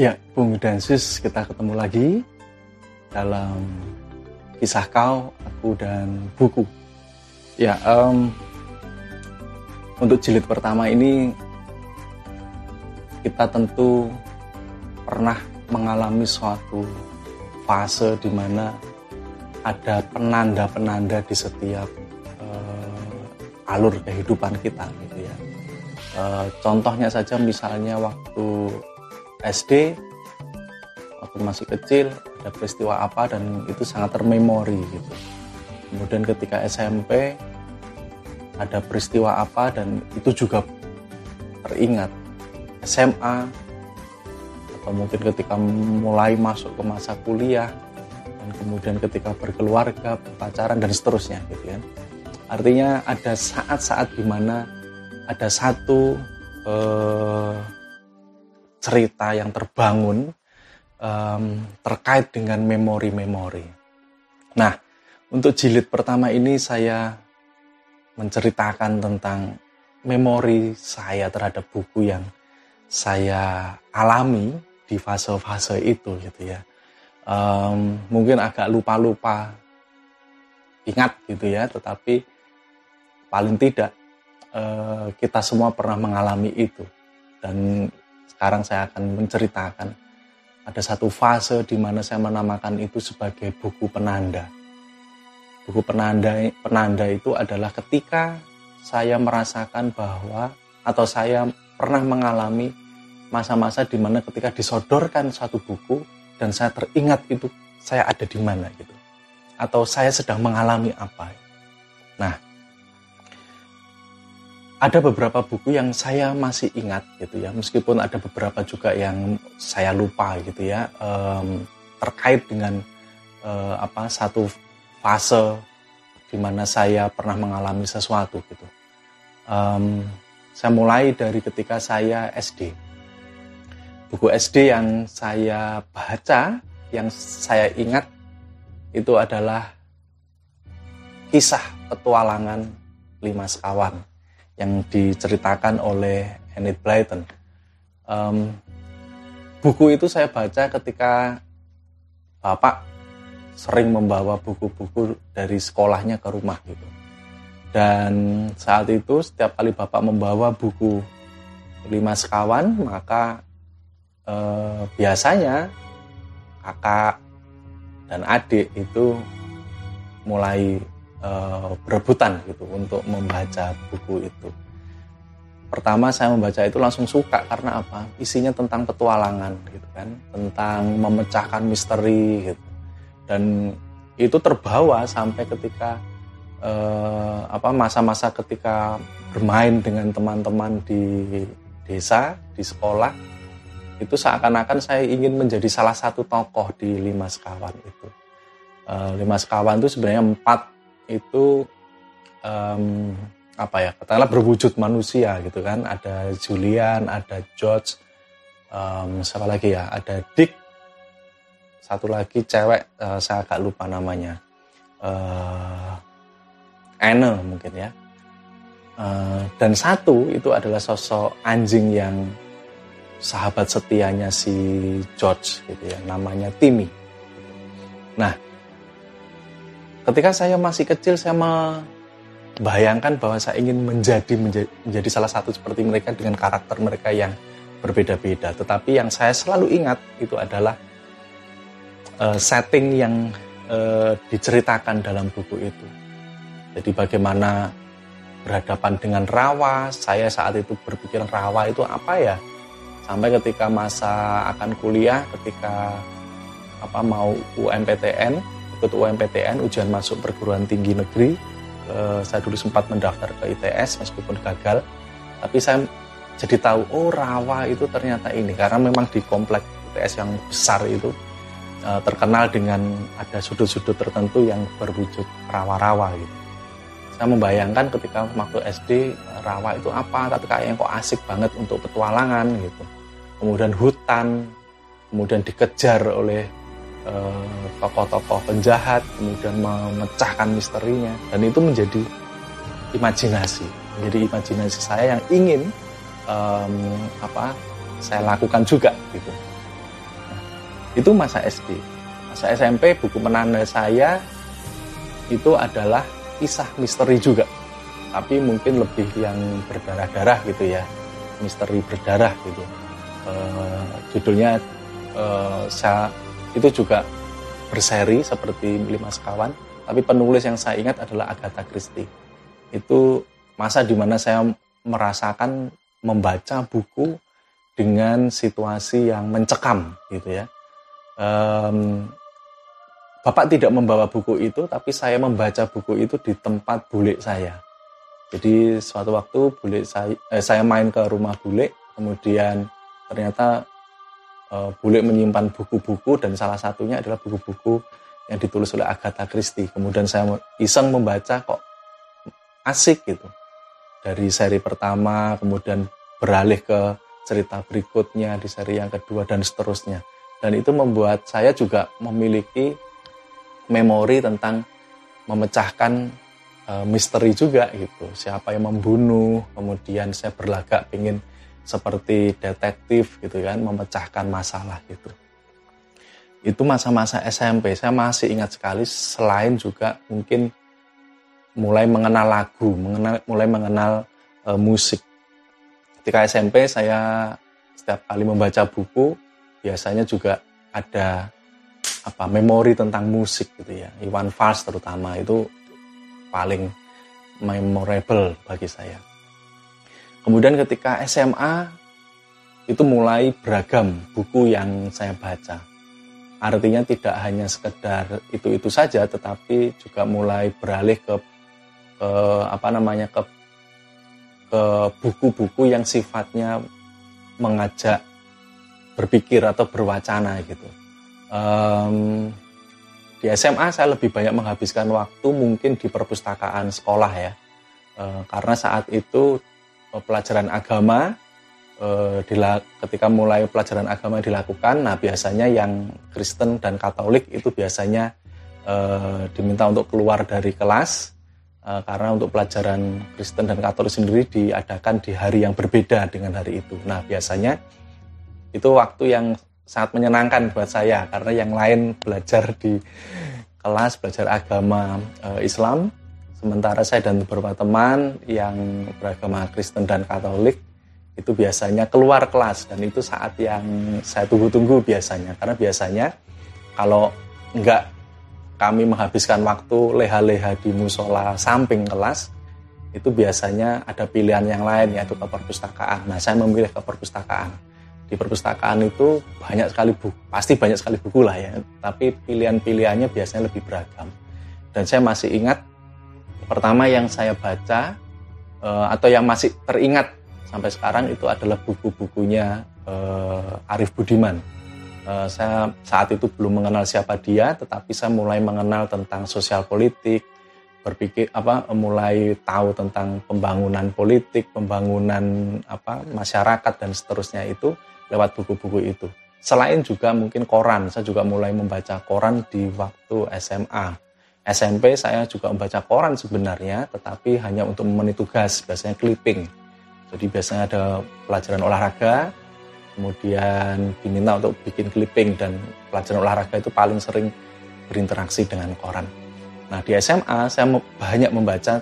Ya, Bung Densus, kita ketemu lagi dalam kisah kau, aku dan buku. Ya, um, untuk jilid pertama ini kita tentu pernah mengalami suatu fase di mana ada penanda-penanda di setiap uh, alur kehidupan kita, gitu ya. Uh, contohnya saja misalnya waktu SD waktu masih kecil ada peristiwa apa dan itu sangat termemori gitu. Kemudian ketika SMP ada peristiwa apa dan itu juga teringat. SMA atau mungkin ketika mulai masuk ke masa kuliah dan kemudian ketika berkeluarga, pacaran dan seterusnya gitu kan. Artinya ada saat-saat di mana ada satu eh, cerita yang terbangun um, terkait dengan memori-memori. Nah, untuk jilid pertama ini saya menceritakan tentang memori saya terhadap buku yang saya alami di fase-fase itu gitu ya. Um, mungkin agak lupa-lupa ingat gitu ya, tetapi paling tidak uh, kita semua pernah mengalami itu dan sekarang saya akan menceritakan ada satu fase di mana saya menamakan itu sebagai buku penanda. Buku penanda penanda itu adalah ketika saya merasakan bahwa atau saya pernah mengalami masa-masa di mana ketika disodorkan satu buku dan saya teringat itu saya ada di mana gitu. Atau saya sedang mengalami apa. Nah, ada beberapa buku yang saya masih ingat gitu ya. Meskipun ada beberapa juga yang saya lupa gitu ya. Um, terkait dengan uh, apa satu fase di mana saya pernah mengalami sesuatu gitu. Um, saya mulai dari ketika saya SD buku SD yang saya baca yang saya ingat itu adalah kisah petualangan lima sekawan yang diceritakan oleh Enid Blyton. Um, buku itu saya baca ketika bapak sering membawa buku-buku dari sekolahnya ke rumah gitu. Dan saat itu setiap kali bapak membawa buku lima sekawan, maka eh, biasanya kakak dan adik itu mulai uh, berebutan gitu untuk membaca buku itu. Pertama saya membaca itu langsung suka karena apa? Isinya tentang petualangan gitu kan, tentang memecahkan misteri gitu. Dan itu terbawa sampai ketika uh, apa masa-masa ketika bermain dengan teman-teman di desa, di sekolah, itu seakan-akan saya ingin menjadi salah satu tokoh di lima sekawan itu. Uh, lima sekawan itu sebenarnya empat itu um, apa ya katakanlah berwujud manusia gitu kan. Ada Julian ada George um, siapa lagi ya? Ada Dick. Satu lagi cewek uh, saya agak lupa namanya. Uh, Anne mungkin ya. Uh, dan satu itu adalah sosok anjing yang sahabat setianya si George gitu ya. Namanya Timmy. Nah ketika saya masih kecil saya membayangkan bahwa saya ingin menjadi, menjadi salah satu seperti mereka dengan karakter mereka yang berbeda-beda. Tetapi yang saya selalu ingat itu adalah uh, setting yang uh, diceritakan dalam buku itu. Jadi bagaimana berhadapan dengan rawa, saya saat itu berpikiran rawa itu apa ya? Sampai ketika masa akan kuliah, ketika apa mau UMPTN, ikut UMPTN ujian masuk perguruan tinggi negeri. Uh, saya dulu sempat mendaftar ke ITS meskipun gagal. Tapi saya jadi tahu oh rawa itu ternyata ini. Karena memang di komplek ITS yang besar itu uh, terkenal dengan ada sudut-sudut tertentu yang berwujud rawa-rawa gitu. Saya membayangkan ketika waktu SD rawa itu apa? Tapi kayaknya kok asik banget untuk petualangan gitu. Kemudian hutan kemudian dikejar oleh Eh, tokoh-tokoh penjahat kemudian memecahkan misterinya dan itu menjadi imajinasi menjadi imajinasi saya yang ingin um, apa saya lakukan juga gitu Itu masa SD. Masa SMP buku penanda saya itu adalah kisah misteri juga. Tapi mungkin lebih yang berdarah-darah gitu ya. Misteri berdarah gitu. E, judulnya e, saya itu juga berseri seperti Lima Sekawan. Tapi penulis yang saya ingat adalah Agatha Christie. Itu masa di mana saya merasakan membaca buku dengan situasi yang mencekam gitu ya. Um, Bapak tidak membawa buku itu, tapi saya membaca buku itu di tempat bule saya. Jadi suatu waktu bule saya, eh, saya main ke rumah bule, kemudian ternyata eh, bule menyimpan buku-buku dan salah satunya adalah buku-buku yang ditulis oleh Agatha Christie. Kemudian saya iseng membaca kok asik gitu. Dari seri pertama, kemudian beralih ke cerita berikutnya di seri yang kedua dan seterusnya. Dan itu membuat saya juga memiliki memori tentang memecahkan e, misteri juga gitu. Siapa yang membunuh, kemudian saya berlagak ingin seperti detektif gitu kan, memecahkan masalah gitu. Itu masa-masa SMP, saya masih ingat sekali selain juga mungkin mulai mengenal lagu, mengenal, mulai mengenal e, musik. Ketika SMP saya setiap kali membaca buku biasanya juga ada apa memori tentang musik gitu ya. Iwan Fals terutama itu paling memorable bagi saya kemudian ketika SMA itu mulai beragam buku yang saya baca artinya tidak hanya sekedar itu itu saja tetapi juga mulai beralih ke, ke apa namanya ke ke buku-buku yang sifatnya mengajak berpikir atau berwacana gitu. Um, di SMA saya lebih banyak menghabiskan waktu mungkin di perpustakaan sekolah ya, e, karena saat itu pelajaran agama e, ketika mulai pelajaran agama dilakukan, nah biasanya yang Kristen dan Katolik itu biasanya e, diminta untuk keluar dari kelas Eh, karena untuk pelajaran Kristen dan Katolik sendiri diadakan di hari yang berbeda dengan hari itu. Nah, biasanya itu waktu yang sangat menyenangkan buat saya karena yang lain belajar di kelas belajar agama Islam, sementara saya dan beberapa teman yang beragama Kristen dan Katolik itu biasanya keluar kelas dan itu saat yang saya tunggu-tunggu biasanya karena biasanya kalau enggak kami menghabiskan waktu leha-leha di musola samping kelas, itu biasanya ada pilihan yang lain yaitu ke perpustakaan. Nah, saya memilih ke perpustakaan. Di perpustakaan itu banyak sekali buku, pasti banyak sekali buku lah ya, tapi pilihan-pilihannya biasanya lebih beragam. Dan saya masih ingat pertama yang saya baca eh, atau yang masih teringat sampai sekarang itu adalah buku-bukunya eh, Arif Budiman Uh, saya saat itu belum mengenal siapa dia, tetapi saya mulai mengenal tentang sosial politik, berpikir apa, mulai tahu tentang pembangunan politik, pembangunan apa masyarakat dan seterusnya itu lewat buku-buku itu. Selain juga mungkin koran, saya juga mulai membaca koran di waktu SMA. SMP saya juga membaca koran sebenarnya, tetapi hanya untuk memenuhi tugas, biasanya clipping. Jadi biasanya ada pelajaran olahraga, kemudian diminta untuk bikin clipping dan pelajaran olahraga itu paling sering berinteraksi dengan koran. Nah di SMA saya banyak membaca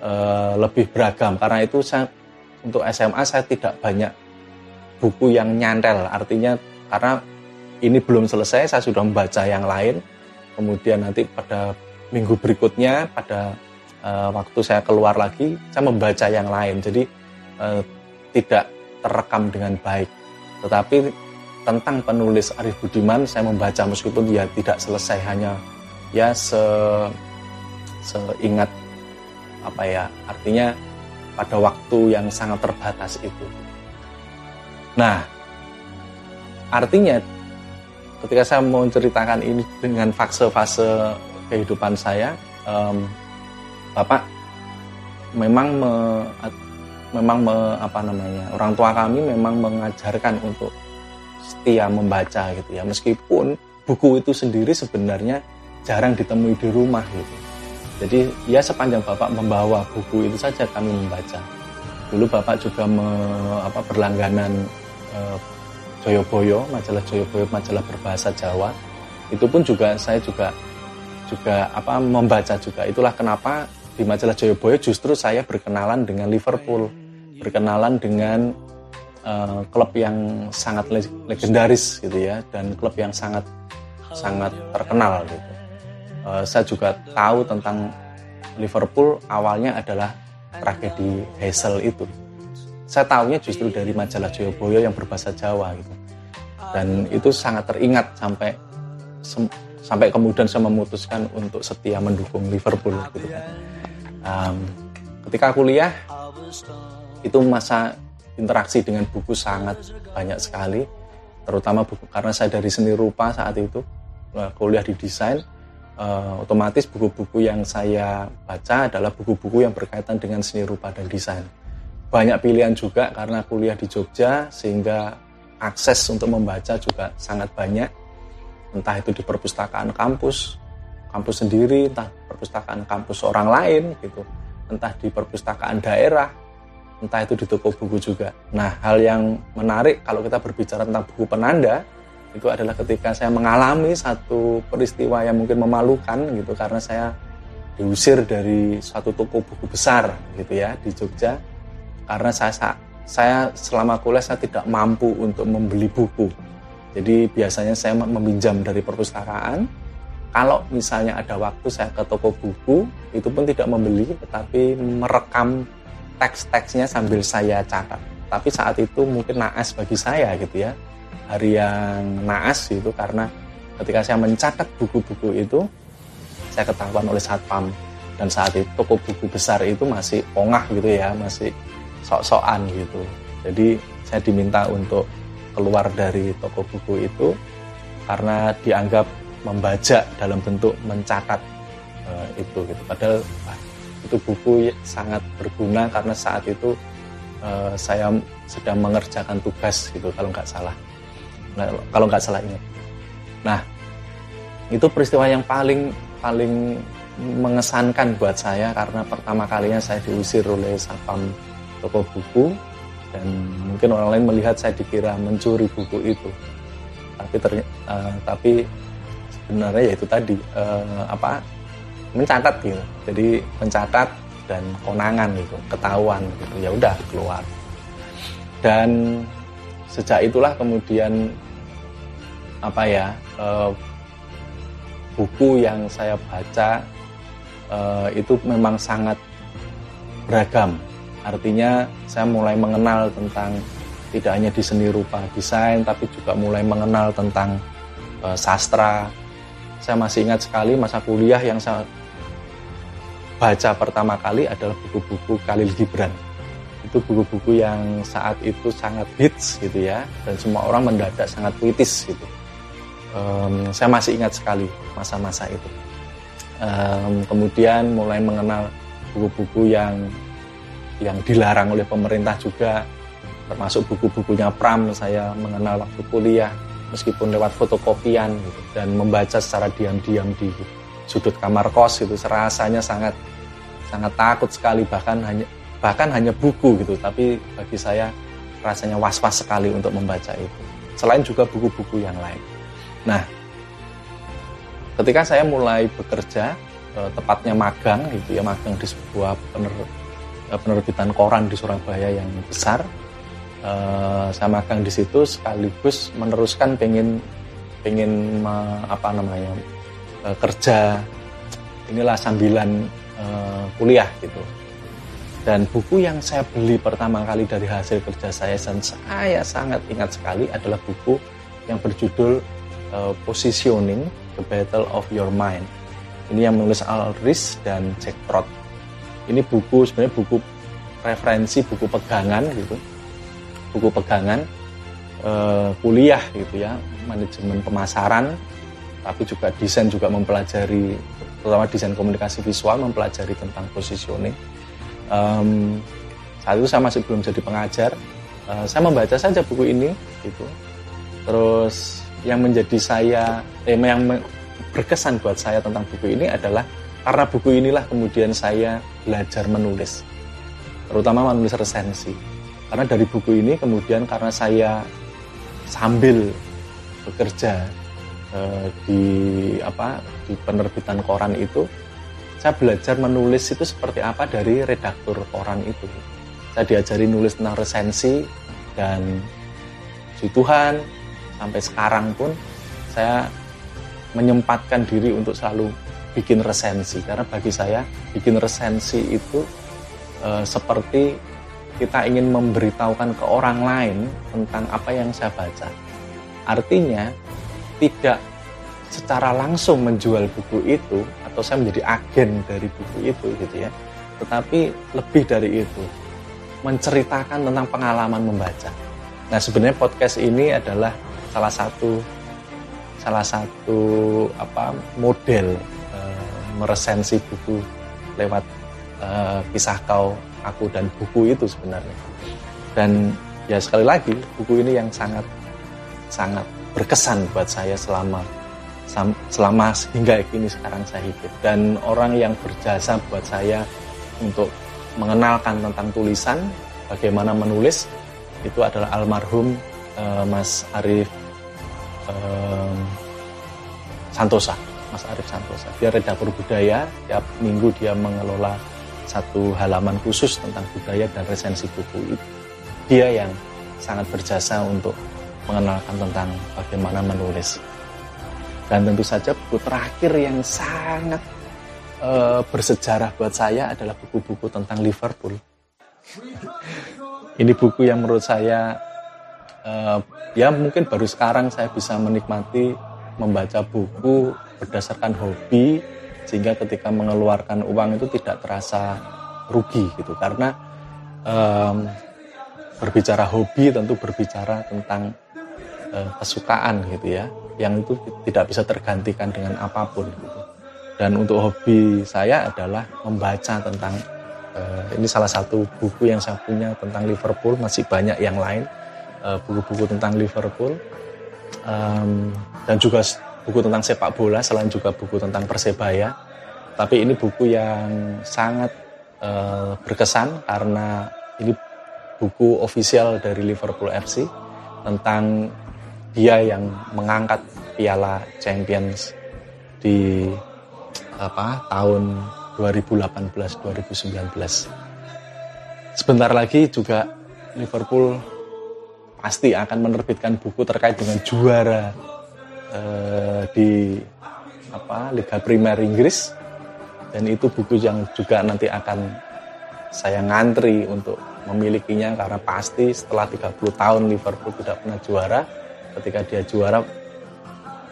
e, lebih beragam karena itu saya untuk SMA saya tidak banyak buku yang nyantel artinya karena ini belum selesai saya sudah membaca yang lain kemudian nanti pada minggu berikutnya pada e, waktu saya keluar lagi saya membaca yang lain jadi e, tidak terekam dengan baik tetapi tentang penulis Arif Budiman saya membaca meskipun ya tidak selesai hanya ya se seingat apa ya artinya pada waktu yang sangat terbatas itu. Nah, artinya ketika saya mau menceritakan ini dengan fase-fase kehidupan saya, um, Bapak memang me, memang me, apa namanya orang tua kami memang mengajarkan untuk setia membaca gitu ya. Meskipun buku itu sendiri sebenarnya jarang ditemui di rumah gitu. Jadi ya sepanjang bapak membawa buku itu saja kami membaca. Dulu bapak juga me, apa, berlangganan e, Joyoboyo, majalah Joyoboyo, majalah berbahasa Jawa. Itu pun juga saya juga juga apa membaca juga. Itulah kenapa di majalah Joyoboyo justru saya berkenalan dengan Liverpool, berkenalan dengan uh, klub yang sangat legendaris gitu ya dan klub yang sangat sangat terkenal gitu. Uh, saya juga tahu tentang Liverpool awalnya adalah tragedi Hazel itu. Saya tahunya justru dari majalah Joyoboyo yang berbahasa Jawa gitu. Dan itu sangat teringat sampai sampai kemudian saya memutuskan untuk setia mendukung Liverpool gitu kan. Um, ketika kuliah itu masa interaksi dengan buku sangat banyak sekali, terutama buku karena saya dari seni rupa saat itu kuliah di desain, uh, otomatis buku-buku yang saya baca adalah buku-buku yang berkaitan dengan seni rupa dan desain. Banyak pilihan juga karena kuliah di Jogja sehingga akses untuk membaca juga sangat banyak entah itu di perpustakaan kampus, kampus sendiri, entah perpustakaan kampus orang lain gitu, entah di perpustakaan daerah, entah itu di toko buku juga. Nah, hal yang menarik kalau kita berbicara tentang buku penanda itu adalah ketika saya mengalami satu peristiwa yang mungkin memalukan gitu karena saya diusir dari suatu toko buku besar gitu ya di Jogja. Karena saya saya selama kuliah saya tidak mampu untuk membeli buku jadi biasanya saya meminjam dari perpustakaan. Kalau misalnya ada waktu saya ke toko buku, itu pun tidak membeli, tetapi merekam teks-teksnya sambil saya catat. Tapi saat itu mungkin naas bagi saya gitu ya. Hari yang naas itu karena ketika saya mencatat buku-buku itu, saya ketahuan oleh satpam. Dan saat itu toko buku besar itu masih pongah gitu ya, masih sok-sokan gitu. Jadi saya diminta untuk keluar dari toko buku itu karena dianggap membaca dalam bentuk mencatat uh, itu gitu. Padahal ah, itu buku sangat berguna karena saat itu uh, saya sedang mengerjakan tugas gitu kalau nggak salah. Nah, kalau nggak salah ingat. Nah, itu peristiwa yang paling paling mengesankan buat saya karena pertama kalinya saya diusir oleh satpam toko buku dan mungkin orang lain melihat saya dikira mencuri buku itu. Tapi ter, uh, tapi sebenarnya ya itu tadi uh, apa mencatat gitu. Jadi mencatat dan konangan gitu ketahuan gitu. Ya udah keluar. Dan sejak itulah kemudian apa ya uh, buku yang saya baca uh, itu memang sangat beragam Artinya saya mulai mengenal tentang tidak hanya di seni rupa desain, tapi juga mulai mengenal tentang uh, sastra. Saya masih ingat sekali masa kuliah yang saya baca pertama kali adalah buku-buku Khalil Gibran. Itu buku-buku yang saat itu sangat hits gitu ya, dan semua orang mendadak sangat puitis gitu. Saya masih ingat sekali masa-masa itu. Kemudian mulai mengenal buku-buku yang yang dilarang oleh pemerintah juga termasuk buku-bukunya Pram saya mengenal waktu kuliah meskipun lewat fotokopian gitu, dan membaca secara diam-diam di sudut kamar kos itu serasanya sangat sangat takut sekali bahkan hanya bahkan hanya buku gitu. Tapi bagi saya rasanya was-was sekali untuk membaca itu. Selain juga buku-buku yang lain. Nah ketika saya mulai bekerja eh, tepatnya magang gitu ya magang di sebuah penerbitan koran di Surabaya yang besar. Uh, saya magang di situ sekaligus meneruskan pengen pengen uh, apa namanya uh, kerja inilah sambilan uh, kuliah gitu. Dan buku yang saya beli pertama kali dari hasil kerja saya dan saya sangat ingat sekali adalah buku yang berjudul uh, Positioning: The Battle of Your Mind. Ini yang menulis Al Ries dan Jack Trott ini buku sebenarnya buku referensi buku pegangan gitu. Buku pegangan eh, kuliah gitu ya manajemen pemasaran tapi juga desain juga mempelajari terutama desain komunikasi visual mempelajari tentang positioning. Um, saat itu saya masih belum jadi pengajar. Uh, saya membaca saja buku ini gitu. Terus yang menjadi saya eh, yang berkesan buat saya tentang buku ini adalah karena buku inilah kemudian saya belajar menulis, terutama menulis resensi. Karena dari buku ini kemudian karena saya sambil bekerja uh, di apa di penerbitan koran itu saya belajar menulis itu seperti apa dari redaktur koran itu saya diajari nulis tentang resensi dan si Tuhan sampai sekarang pun saya menyempatkan diri untuk selalu bikin resensi karena bagi saya bikin resensi itu e, seperti kita ingin memberitahukan ke orang lain tentang apa yang saya baca. Artinya tidak secara langsung menjual buku itu atau saya menjadi agen dari buku itu gitu ya. Tetapi lebih dari itu menceritakan tentang pengalaman membaca. Nah, sebenarnya podcast ini adalah salah satu salah satu apa model meresensi buku lewat e, kisah kau aku dan buku itu sebenarnya. Dan ya sekali lagi buku ini yang sangat sangat berkesan buat saya selama selama hingga kini sekarang saya hidup. Dan orang yang berjasa buat saya untuk mengenalkan tentang tulisan bagaimana menulis itu adalah almarhum uh, Mas Arif uh, Santosa Mas Arif Santosa. Dia redaktur budaya tiap minggu dia mengelola satu halaman khusus tentang budaya dan resensi buku. Itu dia yang sangat berjasa untuk mengenalkan tentang bagaimana menulis. Dan tentu saja buku terakhir yang sangat uh, bersejarah buat saya adalah buku-buku tentang Liverpool. Ini buku yang menurut saya uh, ya mungkin baru sekarang saya bisa menikmati membaca buku berdasarkan hobi sehingga ketika mengeluarkan uang itu tidak terasa rugi gitu karena um, berbicara hobi tentu berbicara tentang uh, kesukaan gitu ya yang itu tidak bisa tergantikan dengan apa pun gitu. Dan untuk hobi saya adalah membaca tentang uh, ini salah satu buku yang saya punya tentang Liverpool, masih banyak yang lain eh, buku-buku uh, tentang Liverpool um, dan juga buku tentang sepak bola selain juga buku tentang persebaya. Tapi ini buku yang sangat uh, berkesan karena ini buku ofisial dari Liverpool FC tentang dia yang mengangkat Piala Champions di apa tahun 2018-2019. Sebentar lagi juga Liverpool pasti akan menerbitkan buku terkait dengan juara eh, di apa Liga Primer Inggris dan itu buku yang juga nanti akan saya ngantri untuk memilikinya karena pasti setelah 30 tahun Liverpool tidak pernah juara ketika dia juara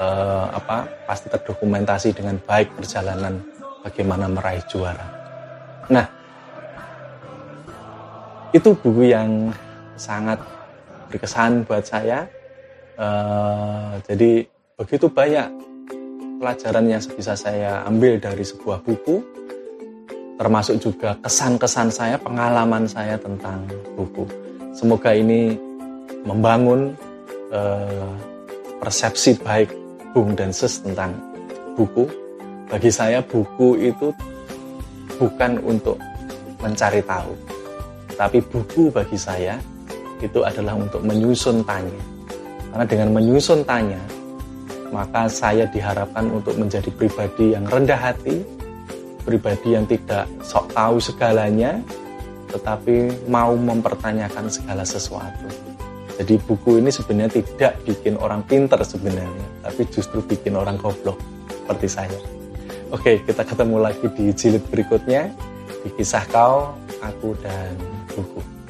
eh, apa pasti terdokumentasi dengan baik perjalanan bagaimana meraih juara. Nah, itu buku yang sangat berkesan buat saya. Uh, jadi begitu banyak pelajaran yang bisa saya ambil dari sebuah buku, termasuk juga kesan-kesan saya, pengalaman saya tentang buku. Semoga ini membangun uh, persepsi baik Bung dan Ses tentang buku. Bagi saya buku itu bukan untuk mencari tahu, tapi buku bagi saya itu adalah untuk menyusun tanya. Karena dengan menyusun tanya, maka saya diharapkan untuk menjadi pribadi yang rendah hati, pribadi yang tidak sok tahu segalanya, tetapi mau mempertanyakan segala sesuatu. Jadi buku ini sebenarnya tidak bikin orang pinter sebenarnya, tapi justru bikin orang goblok seperti saya. Oke, kita ketemu lagi di jilid berikutnya di kisah kau, aku dan buku.